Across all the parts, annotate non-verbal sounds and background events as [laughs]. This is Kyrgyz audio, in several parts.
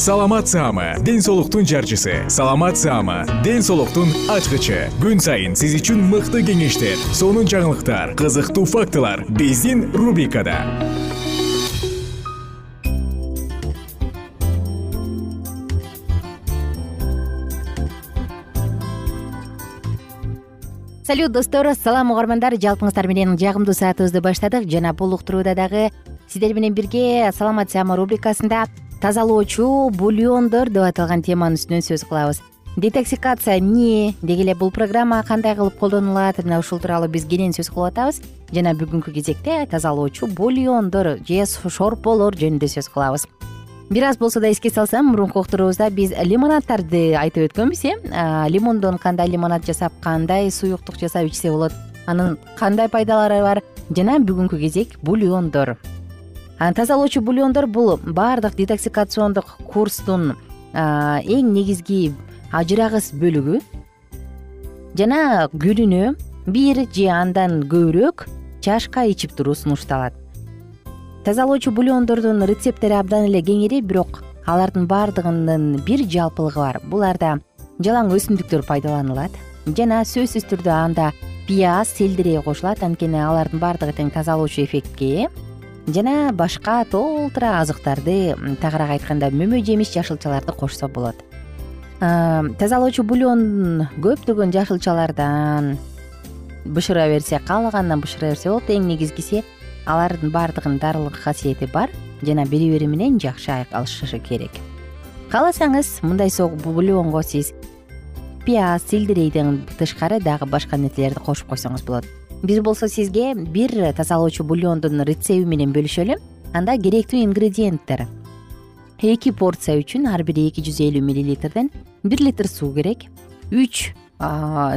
саламат саама ден соолуктун жарчысы. Саламат саама ден соолуктун ачкычы. Күн сайын сиз үчүн мыкты кеңештер сонун жаңылыктар кызыктуу фактылар биздин рубрикада. Салют достор салам угармандар жалпыңыздар менен жагымдуу саатыбызды баштадык. Жана бул уктурууда дагы сиздер менен бирге саламат саама рубрикасында тазалоочу бульондор деп аталган теманын үстүнөн сөз кылабыз. Детоксикация эмне деги эле бул программа кандай кылып колдонулат? Мына ушул тууралуу биз кенен сөз кылып атабыз. Жана бүгүнкү кезекте тазалоочу бульондор же шорполор жөнүндө сөз кылабыз. Бир аз болсо да эске салсам мурунку уктуруубузда биз лимонадтарды айтып өткөнбүз э? Лимондон кандай лимонад жасап кандай суюктук жасап ичсе болот? Анын кандай пайдалары бар? Жана бүгүнкү кезек бульондор тазалоочу бульондор бул баардык детоксикациондук курстун эң негизги ажырагыс бөлүгү. Жана күнүнө бир же андан көбүрөөк чашка ичип туруу сунушталат. Тазалоочу бульондордун рецепттери абдан эле кеңири бирок алардын баардыгынын бир жалпылыгы бар. Буларда жалаң өсүмдүктөр пайдаланылат жана сөзсүз түрдө анда пияз селдерей кошулат. Анткени алардын баардыгы тең тазалоочу эффектке. ээ жана башка толтура азыктарды тагыраак айтканда мөмө жемиш жашылчаларды кошсо болот. Тазалоочу бульон көптөгөн жашылчалардан бышыра берсе каалаганынан бышыра берсе болот эң негизгиси алардын баардыгынын дарылык касиети бар жана бири бири менен жакшы алышышы керек. Кааласаңыз мындай бульонго сиз пияз сельдерейден тышкары дагы башка нерселерди кошуп койсоңуз болот биз болсо сизге бир тазалоочу бульондун рецепти менен бөлүшөлү анда керектүү ингредиенттер. Эки порция үчүн ар бири эки жүз элүү миллилитрден бир литр суу керек. Үч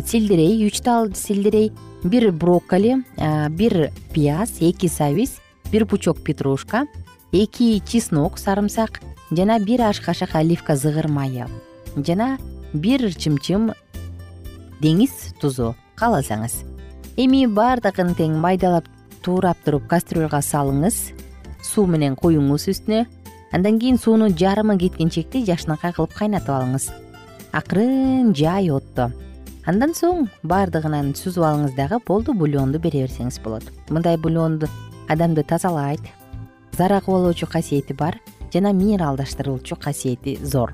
сельдерей үч тал сельдерей бир брокколи бир пияз эки сабиз бир пучок петрушка эки чеснок сарымсак жана бир аш кашык оливка зыгыр майы жана бир чымчым деңиз тузу. Кааласаңыз эми баардыгын тең майдалап туурап туруп кастрюлга салыңыз. Суу менен куюңуз үстүнө. Андан кийин суунун жарымы кеткенчекти жакшынакай кылып кайнатып алыңыз. Акырын жай отто. Андан соң баардыгынан сузуп алыңыз дагы болду бульонду бере берсеңиз болот. Мындай бульон адамды тазалайт. Зараркыбалоочу касиети бар жана минералдаштыруучу касиети зор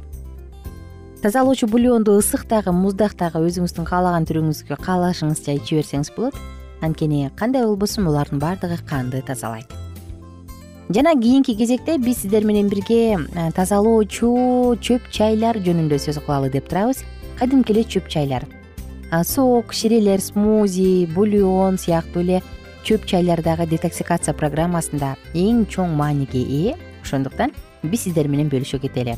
тазалоочу бульонду ысык дагы муздак дагы өзүңүздүн каалаган түрүңүзгө каалашыңызча иче берсеңиз болот. Анткени кандай болбосун булардын баардыгы канды тазалайт. Жана кийинки кезекте биз сиздер менен бирге э, тазалоочу чөп чайлар жөнүндө сөз кылалы деп турабыз. Кадимки эле чөп чайлар. Сок ширелер смузи бульон сыяктуу эле чөп чайлар дагы детоксикация программасында эң чоң мааниге ээ ошондуктан биз сиздер менен бөлүшө кетели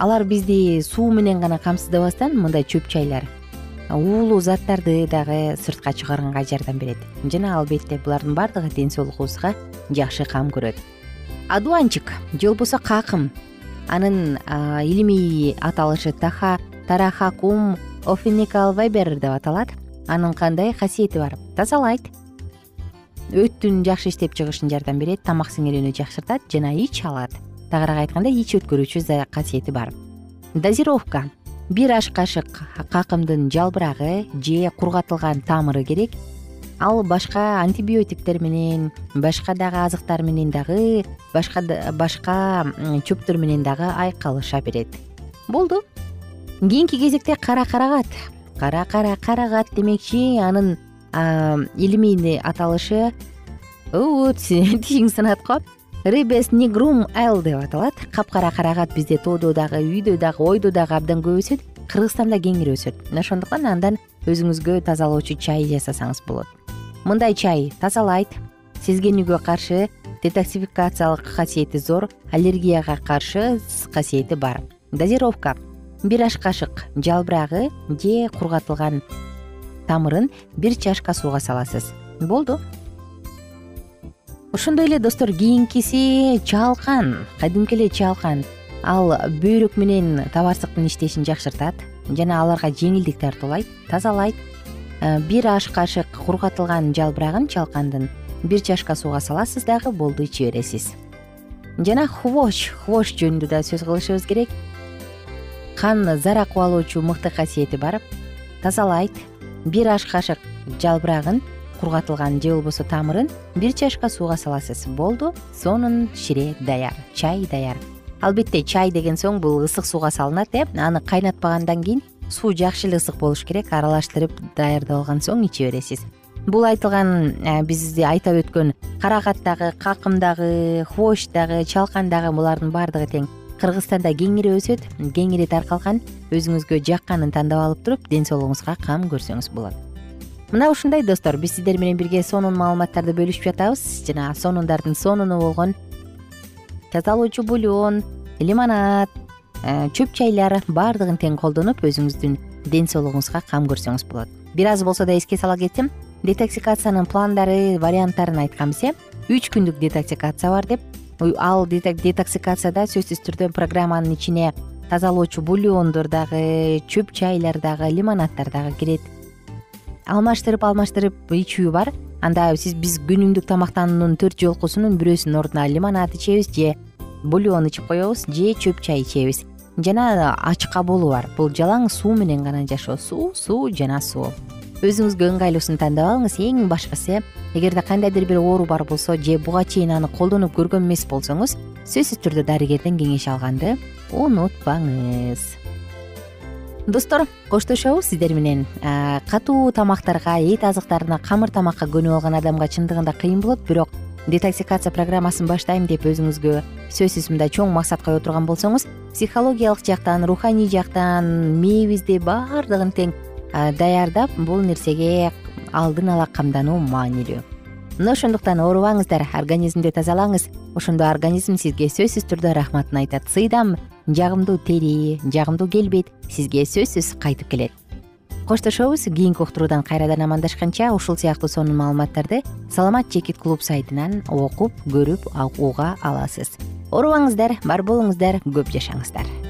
алар бизди суу менен гана камсыздабастан мындай чөп чайлар уулуу заттарды дагы сыртка чыгарганга жардам берет. Жана албетте булардын баардыгы ден соолугубузга жакшы кам көрөт. Одуванчик же болбосо какым. Анын илимий аталышы таха тарахакум деп аталат. Анын кандай касиети бар? Тазалайт. Өттүн жакшы иштеп чыгышына жардам берет тамак сиңирүүнү жакшыртат жана ич алат тагыраак айтканда ич өткөрүүчү касиети бар. Дозировка. Бир аш кашык какымдын жалбырагы же кургатылган тамыры керек. Ал башка антибиотиктер менен башка дагы азыктар менен дагы башка башка чөптөр менен дагы айкалыша берет. Болду. Кийинки кезекте кара карагат. Кара кара карагат демекчи анын илимий аталышы. [laughs] Тишиң сынат го рибес нигрум л деп аталат. Капкара карагат бизде тоодо дагы үйдө дагы ойдо дагы абдан көп өсөт. Кыргызстанда кеңири өсөт. Мына ошондуктан андан өзүңүзгө тазалоочу чай жасасаңыз болот. Мындай чай тазалайт. Сезгенүүгө каршы детоксификациялык касиети зор аллергияга каршы касиети бар. Дозировка. Бир аш кашык жалбырагы же кургатылган тамырын бир чашка сууга саласыз. Болду ошондой эле достор кийинкиси чалкан кадимки эле чалкан. Ал бөйрөк менен табарсыктын иштешин жакшыртат жана аларга жеңилдик тартуулайт тазалайт. Э, бир аш кашык кургатылган жалбырагын чалкандын бир чашка сууга саласыз дагы болду иче бересиз. Жана хвощ хвощ жөнүндө да сөз кылышыбыз керек. Кан зара кубалоочу мыкты касиети бар тазалайт. Бир аш кашык жалбырагын кургатылган же болбосо тамырын бир чашка сууга саласыз. Болду сонун шире даяр чай даяр. Албетте чай деген соң бул ысык сууга салынат э? Аны кайнатпагандан кийин суу жакшы эле ысык болуш керек аралаштырып даярдап алган соң иче бересиз. Бул айтылган э, биз айтып өткөн карагат дагы какым дагы хвощ дагы чалкан дагы булардын баардыгы тең. Кыргызстанда кеңири өсөт кеңири таркалган өзүңүзгө жакканын тандап алып туруп ден соолугуңузга кам көрсөңүз болот мына ушундай достор биз сиздер менен бирге сонун маалыматтарды бөлүшүп жатабыз. Жана сонундардын сонуну болгон тазалоочу бульон лимонад э, чөп чайлар баардыгын тең колдонуп өзүңүздүн ден соолугуңузга кам көрсөңүз болот. Бир аз болсо да эске сала кетсем детоксикациянын пландары варианттарын айтканбыз э үч күндүк детоксикация бар деп ал детоксикацияда сөзсүз түрдө программанын ичине тазалоочу бульондор дагы чөп чайлар дагы лимонаддар дагы кирет алмаштырып алмаштырып ичүү бар. Анда сиз биз күнүмдүк тамактануунун төрт жолкусунун бирөөсүнүн ордуна лимонад ичебиз же бульон ичип коебуз же чөп чай ичебиз. Жана ач кабуулу бар. Бул жалаң суу менен гана жашоо. Суу суу жана суу. Өзүңүзгө ыңгайлуусун тандап алыңыз. Эң башкысы эгерде кандайдыр бир оору бар болсо же буга чейин аны колдонуп көргөн эмес болсоңуз сөзсүз түрдө дарыгерден кеңеш алганды унутпаңыз достор коштошобуз сиздер менен. Катуу тамактарга эт азыктарына камыр тамакка көнүп алган адамга чындыгында кыйын болот бирок детоксикация программасын баштайм деп өзүңүзгө сөзсүз мындай чоң максат кое турган болсоңуз психологиялык жактан руханий жактан мээбизди баардыгын тең даярдап бул нерсеге алдын ала камдануу маанилүү. Мына ошондуктан оорубаңыздар организмди тазалаңыз. Ошондо организм сизге сөзсүз түрдө рахматын айтат. Сыйдам жагымдуу тери жагымдуу келбет сизге сөзсүз кайтып келет. Коштошобуз кийинки уктуруудан кайрадан амандашканча ушул сыяктуу сонун маалыматтарды саламат жекит клуб сайтынан окуп көрүп уга аласыз. Оорубаңыздар бар болуңуздар көп жашаңыздар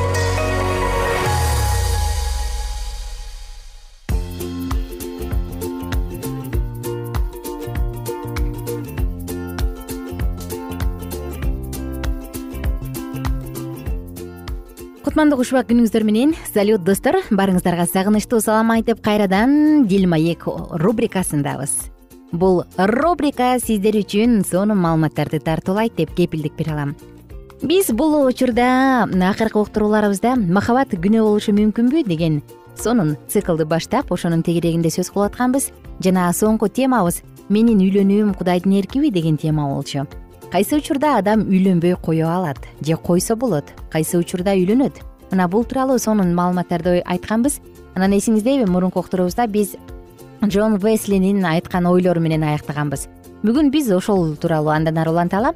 кутмандуу кушубак күнүңүздөр менен салют достор. Баарыңыздарга сагынычтуу салам айтып кайрадан дил маек рубрикасындабыз. Бул рубрика сиздер үчүн сонун маалыматтарды тартуулайт деп кепилдик бере алам. Биз бул учурда акыркы уктурууларыбызда махабат күнөө болушу мүмкүнбү? деген сонун циклды баштап ошонун тегерегинде сөз кылып атканбыз. Жана соңку темабыз менин үйлөнүүм кудайдын эркиби? деген тема болчу. Кайсы учурда адам үйлөнбөй кое алат же койсо болот? Кайсы учурда үйлөнөт мына бул тууралуу сонун маалыматтарды айтканбыз. Анан эсиңиздеби мурунку уктуруубузда биз джон веслинин айткан ойлору менен аяктаганбыз. Бүгүн биз ошол тууралуу андан ары уланталы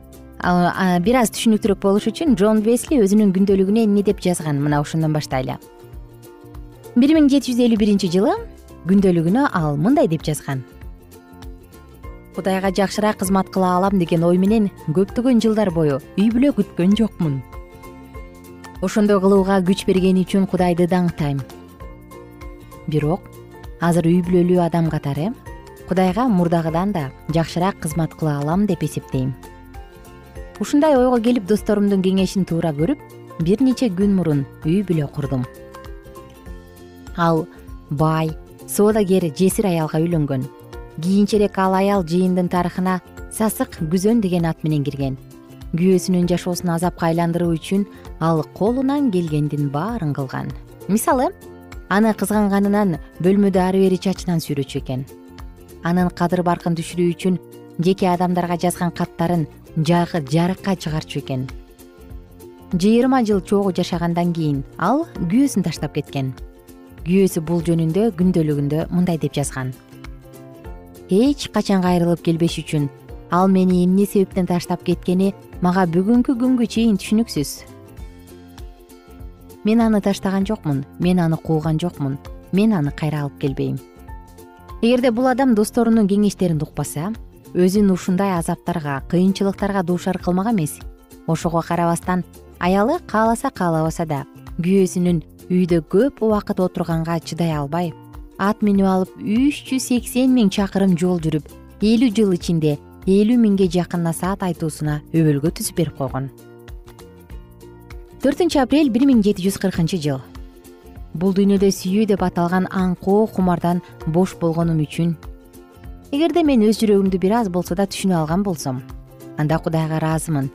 бир аз түшүнүктүүрөөк болуш үчүн джон весли өзүнүн күндөлүгүнө эмне деп жазган? Мына ошондон баштайлы. Бир миң жети жүз элүү биринчи жылы күндөлүгүнө ал мындай деп жазган. Кудайга жакшыраак кызмат кыла алам деген ой менен көптөгөн жылдар бою үй бүлө күткөн жокмун ошондой кылууга күч бергени үчүн кудайды даңктайм. Бирок азыр үй бүлөлүү адам катары кудайга мурдагыдан да жакшыраак кызмат кыла алам деп эсептейм. Ушундай ойго келип досторумдун кеңешин туура көрүп бир нече күн мурун үй бүлө курдум. Ал бай соодагер жесир аялга үйлөнгөн кийинчерээк ал аял жыйындын тарыхына сасык күзөн деген ат менен кирген күйөөсүнүн жашоосун азапка айландыруу үчүн ал колунан келгендин баарын кылган. Мисалы аны кызганганынан бөлмөдө ары бери чачынан сүйрөчү экен. Анын кадыр баркын түшүрүү үчүн жеке адамдарга жазган каттарын жарыкка чыгарчу экен. Жыйырма жыл чогуу жашагандан кийин ал күйөөсүн таштап кеткен. Күйөөсү бул жөнүндө күндөлүгүндө мындай деп жазган. Эч качан кайрылып келбеш үчүн ал мени эмне себептен таштап кеткени мага бүгүнкү күнгө чейин түшүнүксүз. Мен аны таштаган жокмун мен аны кууган жокмун мен аны кайра алып келбейм. Эгерде бул адам досторунун кеңештерин укпаса өзүн ушундай азаптарга кыйынчылыктарга дуушар кылмак эмес. Ошого карабастан аялы кааласа каалабаса да күйөөсүнүн үйдө көп убакыт отурганга чыдай албай ат минип алып үч жүз сексен миң чакырым жол жүрүп элүү жыл ичинде элүү миңге жакын насаат айтуусуна өбөлгө түзүп берип койгон. Төртүнчү апрель бир миң жети жүз кыркынчы жыл. Бул дүйнөдө сүйүү деп аталган аңкоо кумардан бош болгонум үчүн. Эгерде мен өз жүрөгүмдү бир аз болсо да түшүнө алган болсом анда кудайга ыраазымын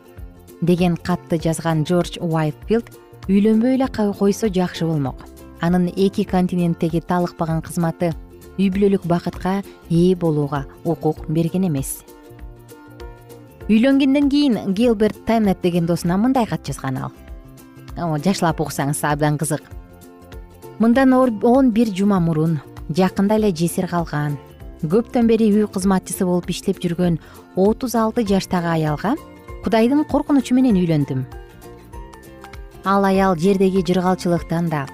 деген катты жазган джордж уайтфилд үйлөнбөй эле койсо жакшы болмок. Анын эки континенттеги талыкпаган кызматы үй бүлөлүк бакытка ээ болууга укук берген эмес үйлөнгөндөн кийин гилберт теннет деген досуна мындай кат жазган ал. Жашылап уксаңыз абдан кызык. Мындан он бир жума мурун жакында эле жесир калган көптөн бери үй кызматчысы болуп иштеп жүргөн отуз алты жаштагы аялга кудайдын коркунучу менен үйлөндүм. Ал аял жердеги жыргалчылыктан да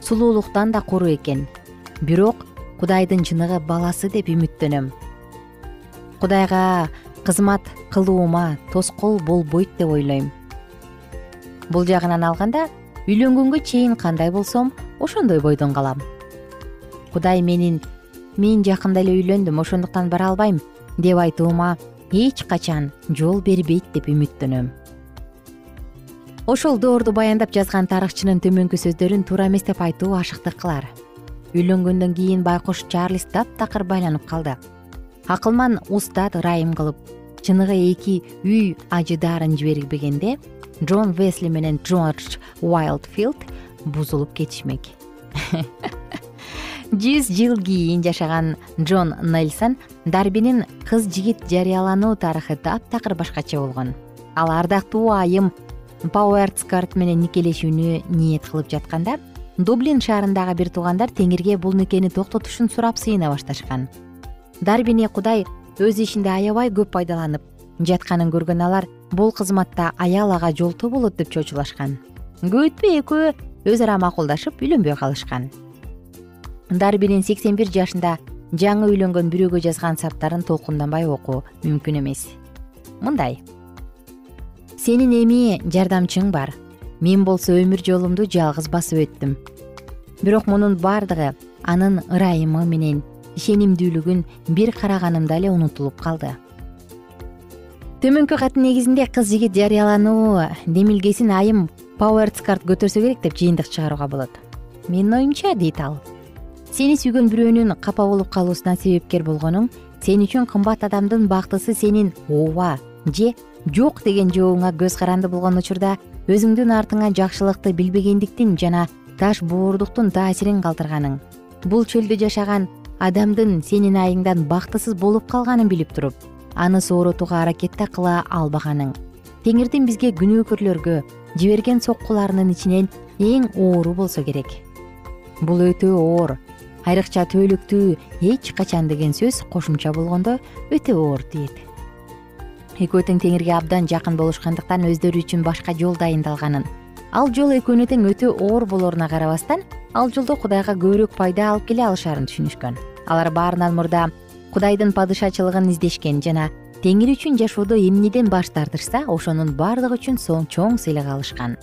сулуулуктан да куру экен. Бирок кудайдын чыныгы баласы деп үмүттөнөм. Кудайга кызмат кылуума тоскоол болбойт деп ойлойм. Бул жагынан алганда үйлөнгөнгө чейин кандай болсом ошондой бойдон калам. Кудай менин мен жакында эле үйлөндүм ошондуктан бара албайм деп айтуума эч качан жол бербейт деп үмүттөнөм. Ошол доорду баяндап жазган тарыхчынын төмөнкү сөздөрүн туура эмес деп айтуу ашыктык кылар. Үйлөнгөндөн кийин байкуш чарлиз таптакыр байланып калды акылман устат ырайым кылып чыныгы эки үй ажыдаарын жибербегенде джон весли менен джордж уайлдфилд бузулуп кетишмек. [laughs] Жүз жыл кийин жашаган джон нельсон дарбинин кыз жигит жарыялануу тарыхы таптакыр башкача болгон. Ал ардактуу айым пауэрцкарт менен никелешүүнү ниет кылып жатканда дублин шаарындагы бир туугандар теңирге бул никени токтотушун сурап сыйына башташкан дарбини кудай өз ишинде аябай көп пайдаланып жатканын көргөн алар бул кызматта аял ага жолтоо болот деп чочулашкан. Көп өтпөй экөө өз ара макулдашып үйлөнбөй калышкан. Дарбинин сексен бир жашында жаңы үйлөнгөн бирөөгө жазган саптарын толкунданбай окуу мүмкүн эмес. Мындай. Сенин эми жардамчың бар. Мен болсо өмүр жолумду жалгыз басып өттүм. Бирок мунун баардыгы анын ырайымы менен ишенимдүүлүгүн бир караганымда эле унутулуп калды. Төмөнкү каттын негизинде кыз жигит жарыялануу демилгесин айым пауэрцкарт көтөрсө керек деп жыйынтык чыгарууга болот. Менин оюмча дейт ал. Сени сүйгөн бирөөнүн капа болуп калуусуна себепкер болгонуң сен үчүн кымбат адамдын бактысы сенин ооба же жок деген жообуңа көз каранды болгон учурда өзүңдүн артыңа жакшылыкты билбегендиктин жана таш боордуктун таасирин калтырганың. Бул чөлдө жашаган адамдын сенин айыңдан бактысыз болуп калганын билип туруп аны сооротууга аракет да кыла албаганың. Теңирдин бизге күнөөкөрлөргө жиберген соккуларынын ичинен эң оору болсо керек. Бул өтө оор айрыкча түбөлүктүү эч качан деген сөз кошумча болгондо өтө оор тиет экөө тең теңирге абдан жакын болушкандыктан өздөрү үчүн башка жол дайындалганын. Ал жол экөөнө тең өтө оор болоруна карабастан ал жолдо кудайга көбүрөөк пайда алып келе алышаарын түшүнүшкөн алар баарынан мурда кудайдын падышачылыгын издешкен жана теңир үчүн жашоодо эмнеден баш тартышса ошонун баардыгы үчүн чоң сыйлык алышкан.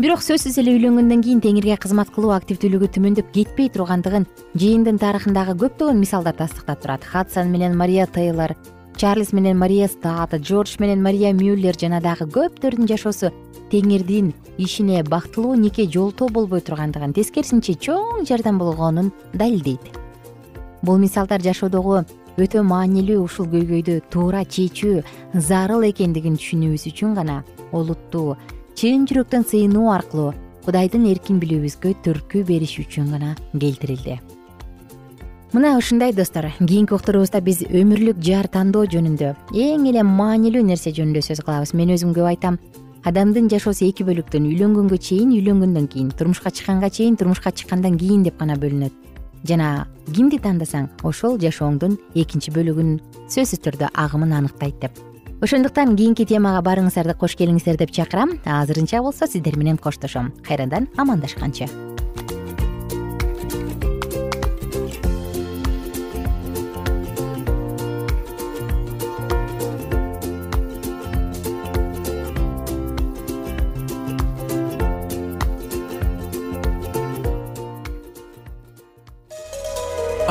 Бирок сөзсүз эле үйлөнгөндөн кийин теңирге кызмат кылуу активдүүлүгү төмөндөп кетпей тургандыгын жыйындын тарыхындагы көптөгөн мисалдар тастыктап турат. Хадсон менен мария тейлор чарльз менен мария стат джордж менен мария мюллер жана дагы көптөрдүн жашоосу теңирдин ишине бактылуу нике жолтоо болбой тургандыгын тескерисинче чоң жардам болгонун далилдейт бул мисалдар жашоодогу өтө маанилүү ушул көйгөйдү туура чечүү зарыл экендигин түшүнүүбүз үчүн гана олуттуу. Чын жүрөктөн сыйынуу аркылуу кудайдын эркин билүүбүзгө түрткү бериш үчүн гана келтирилди. Мына ушундай достор кийинки уктуруубузда биз өмүрлүк жар тандоо жөнүндө эң эле маанилүү нерсе жөнүндө сөз кылабыз. Мен өзүм көп айтам адамдын жашоосу эки бөлүктөн үйлөнгөнгө чейин үйлөнгөндөн кийин турмушка чыкканга чейин турмушка чыккандан кийин деп гана бөлүнөт жана кимди тандасаң ошол жашооңдун экинчи бөлүгүн сөзсүз түрдө агымын аныктайт деп. Ошондуктан кийинки темага баарыңыздарды кош келиңиздер деп чакырам. Азырынча болсо сиздер менен коштошом. Кайрадан амандашканча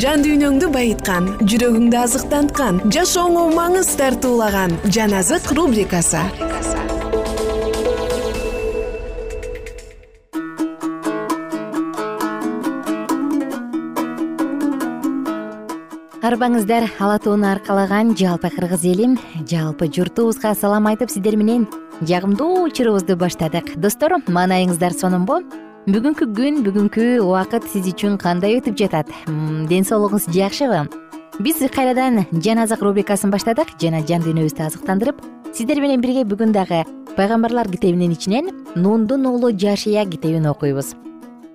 жан дүйнөңдү байыткан жүрөгүңдү азыктанткан жашооңо маңыз тартуулаган жан азык рубрикасы. Арбаңыздар ала тоону аркалаган жалпы кыргыз элим жалпы журтубузга салам айтып сиздер менен жагымдуу учурубузду баштадык. Достор маанайыңыздар сонунбу бүгүнкү күн бүгүнкү убакыт сиз үчүн кандай өтүп жатат? Ден соолугуңуз жакшыбы биз кайрадан жан азык рубрикасын баштадык жана жан дүйнөбүздү азыктандырып сиздер менен бирге бүгүн дагы пайгамбарлар китебинин ичинен нундун уулу жашия китебин окуйбуз.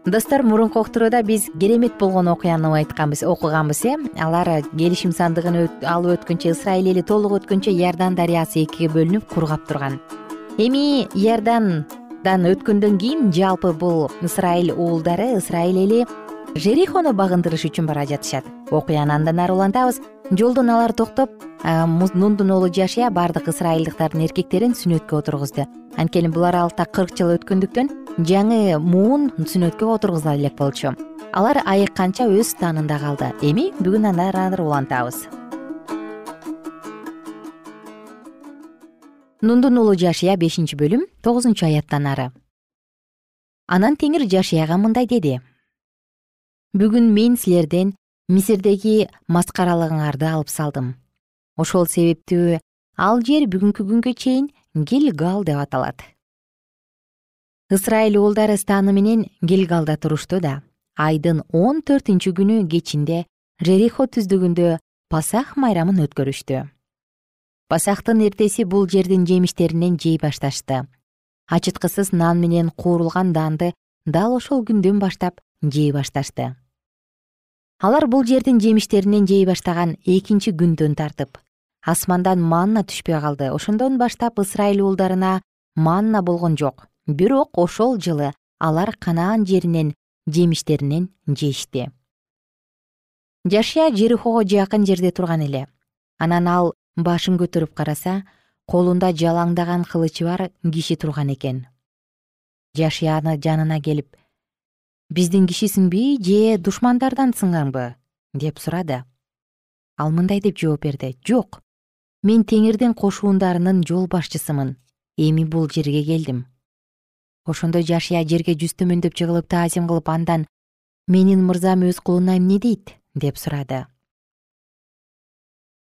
Достор мурунку уктурууда биз керемет болгон окуяны айтканбыз окуганбыз э? Алар келишим сандыгын алып өткөнчө ысрайыл эли толук өткөнчө иордан дарыясы экиге бөлүнүп кургап турган. Эми иордан өткөндөн кийин жалпы бул ысрайыл уулдары ысрайыл эли жерихону багындырыш үчүн бара жатышат. Окуяны андан ары улантабыз. Жолдон алар токтоп нундун уулу жашия баардык ысрайылдыктардын эркектерин сүннөткө отургузду. Анткени бул аралыкта кырк жыл өткөндүктөн жаңы муун сүннөткө отургузула элек болчу. Алар айыкканча өз станында калды. Эми бүгүн андан ары улантабыз нундун уулу жашия бешинчи бөлүм тогузунчу аяттан ары. Анан теңир жашияга мындай деди. Бүгүн мен силерден мисирдеги маскаралыгыңарды алып салдым. Ошол себептүү ал жер бүгүнкү күнгө чейин гилгал деп аталат. Ысрайыл уулдары станы менен гилгалда турушту да айдын он төртүнчү күнү кечинде жерихо түздүгүндө пасах майрамын өткөрүштү пасахтын эртеси бул жердин жемиштеринен жей башташты. Ачыткысыз нан менен куурулган даанды дал ошол күндөн баштап жей башташты. Алар бул жердин жемиштеринен жей баштаган экинчи күндөн тартып асмандан манна түшпөй калды. Ошондон баштап ысрайыл уулдарына манна болгон жок. Бирок ошол жылы алар канаан жеринен жемиштеринен жешти. Жашия жерихого жакын жерде турган эле. Анан ал башын көтөрүп караса колунда жалаңдаган кылычы бар киши турган экен. Жашияны жанына келип биздин кишисиңби же душмандардансыңарбы деп сурады. Ал мындай деп жооп берди. Жок мен теңирдин кошуундарынын жол башчысымын эми бул жерге келдим. Ошондо жашия жерге жүз төмөндөп жыгылып таазим кылып андан менин мырзам өз кулуна эмне дейт? деп сурады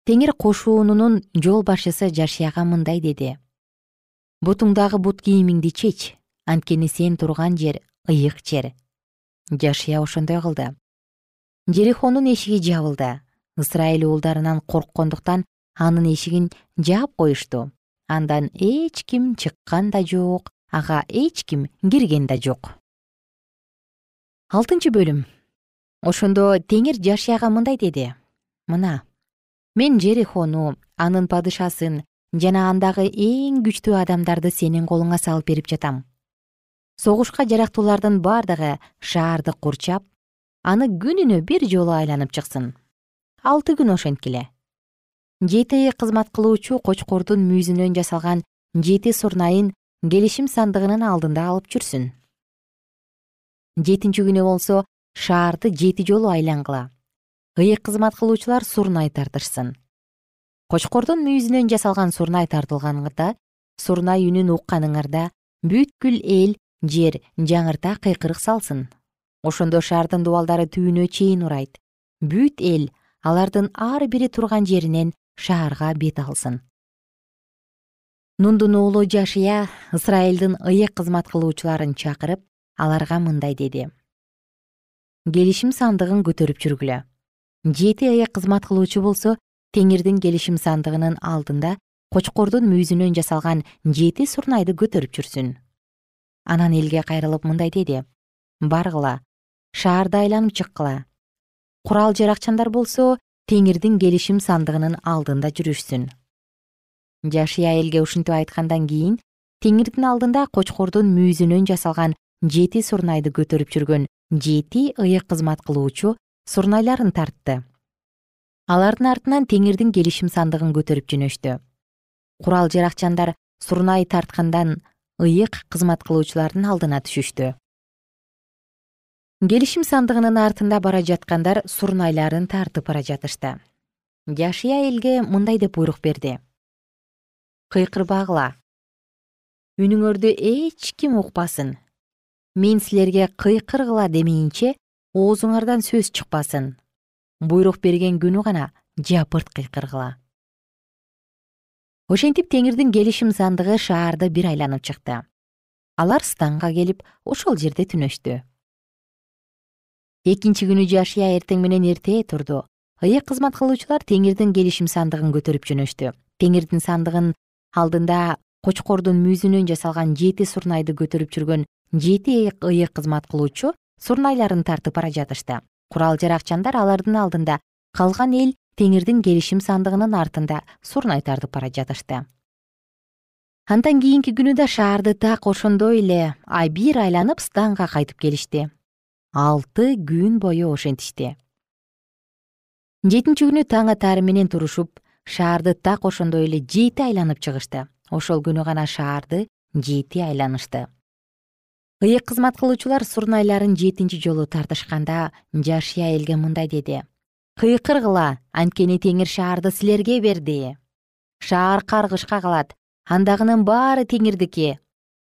теңир кошуунунун жол башчысы жашияга мындай деди. Бутуңдагы бут кийимиңди чеч анткени сен турган жер ыйык жер жашия ошондой кылды. Жерихонун эшиги жабылды. Ысрайыл уулдарынан корккондуктан анын эшигин жаап коюшту. Андан эч ким чыккан да жок ага эч ким кирген да жок алтынчы бөлүм. Ошондо теңир жашияга мындай деди. Мына мен жерихону анын падышасын жана андагы эң күчтүү адамдарды сенин колуңа салып берип жатам. Согушка жарактуулардын бардыгы шаарды курчап аны күнүнө бир жолу айланып чыксын. Алты күн ошенткиле жети кызмат кылуучу кочкордун мүйүзүнөн жасалган жети сурнайын келишим сандыгынын алдында алып жүрсүн. Жетинчи күнү болсо шаарды жети жолу айлангыла ыйык кызмат кылуучулар сурнай тартышсын кочкордун мүйүзүнөн жасалган сурнай тартылганда сурнай үнүн укканыңарда бүткүл эл жер жаңырта кыйкырык салсын. Ошондо шаардын дубалдары түбүнө чейин урайт. Бүт эл алардын ар бири турган жеринен шаарга бет алсын. Нундун уулу жашия ысрайылдын ыйык кызмат кылуучуларын чакырып аларга мындай деди. Келишим сандыгын көтөрүп жүргүлө жети ыйык кызмат кылуучу болсо теңирдин келишим сандыгынын алдында кочкордун мүйүзүнөн жасалган жети сурнайды көтөрүп жүрсүн. Анан элге кайрылып мындай деди. Баргыла шаарды айланып чыккыла. Курал жаракчандар болсо теңирдин келишим сандыгынын алдында жүрүшсүн жашия элге ушинтип айткандан кийин теңирдин алдында кочкордун мүйүзүнөн жасалган жети сурнайды көтөрүп жүргөн жети ыйык кызмат кылуучу сурнайларын тартты. Алардын артынан теңирдин келишим сандыгын көтөрүп жөнөштү. Курал жаракчандар сурнай тарткандан ыйык кызмат кылуучулардын алдына түшүштү. Келишим сандыгынын артында бара жаткандар сурнайларын тартып бара жатышты. Жашия элге мындай деп буйрук берди. Кыйкырбагыла үнүңөрдү эч ким укпасын. Мен силерге кыйкыргыла демейинче оозуңардан сөз чыкпасын. Буйрук берген күнү гана жапырт кыйкыргыла. Ошентип теңирдин келишим сандыгы шаарды бир айланып чыкты. Алар станга келип ошол жерде түнөштү. Экинчи күнү жашия эртең менен эрте турду. Ыйык кызмат кылуучулар теңирдин келишим сандыгын көтөрүп жөнөштү. Теңирдин сандыгын алдында кочкордун мүйүзүнөн жасалган жети сурнайды көтөрүп жүргөн жети ыйык кызмат кылуучу сурнайларын тартып бара жатышты. Курал жаракчандар алардын алдында калган эл теңирдин келишим сандыгынын артында сурнай тартып бара жатышты. Андан кийинки күнү да шаарды так ошондой эле бир айланып станга кайтып келишти. Алты күн бою ошентишти. Жетинчи күнү таң атаары менен турушуп шаарды так ошондой эле жети айланып чыгышты. Ошол күнү гана шаарды жети айланышты ыйык кызмат кылуучулар сурнайларын жетинчи жолу тартышканда жашия элге мындай деди. Кыйкыргыла анткени теңир шаарды силерге берди. Шаар каргышка калат андагынын баары теңирдики.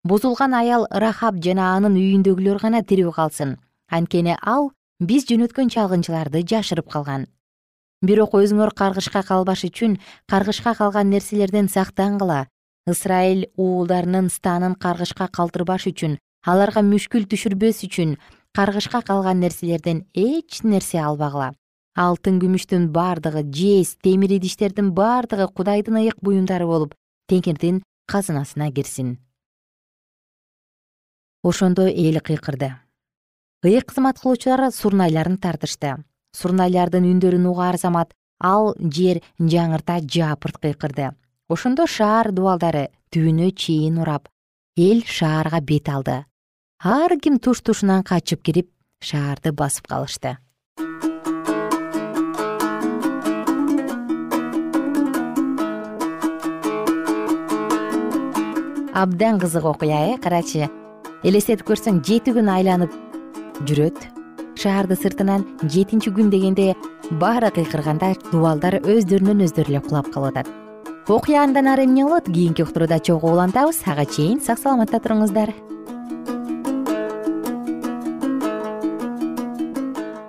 Бузулган аял рахаб жана анын үйүндөгүлөр гана тирүү калсын. Анткени ал биз жөнөткөн чалгынчыларды жашырып калган. Бирок өзүңөр каргышка калбаш үчүн каргышка калган нерселерден сактангыла ысрайыл уулдарынын станын каргышка калтырбаш үчүн аларга мүшкүл түшүрбөс үчүн каргышка калган нерселерден эч нерсе албагыла. Алтын күмүштүн бардыгы жез темир идиштердин бардыгы кудайдын ыйык буюмдары болуп теңирдин казынасына кирсин. Ошондо эл кыйкырды. Ыйык кызмат кылуучулар сурнайларын тартышты. Сурнайлардын үндөрүн угаар замат ал жер жаңырта жапырт кыйкырды. Ошондо шаар дубалдары түбүнө чейин урап эл шаарга бет алды ар ким туш тушунан качып кирип шаарды басып калышты. Абдан кызык окуя э карачы? Элестетип көрсөң жети күн айланып жүрөт. Шаарды сыртынан жетинчи күн дегенде баары кыйкырганда дубалдар өздөрүнөн өздөрү эле кулап калып атат окуя андан ары эмне болот? Кийинки уктурууда чогуу улантабыз. Ага чейин сак саламатта туруңуздар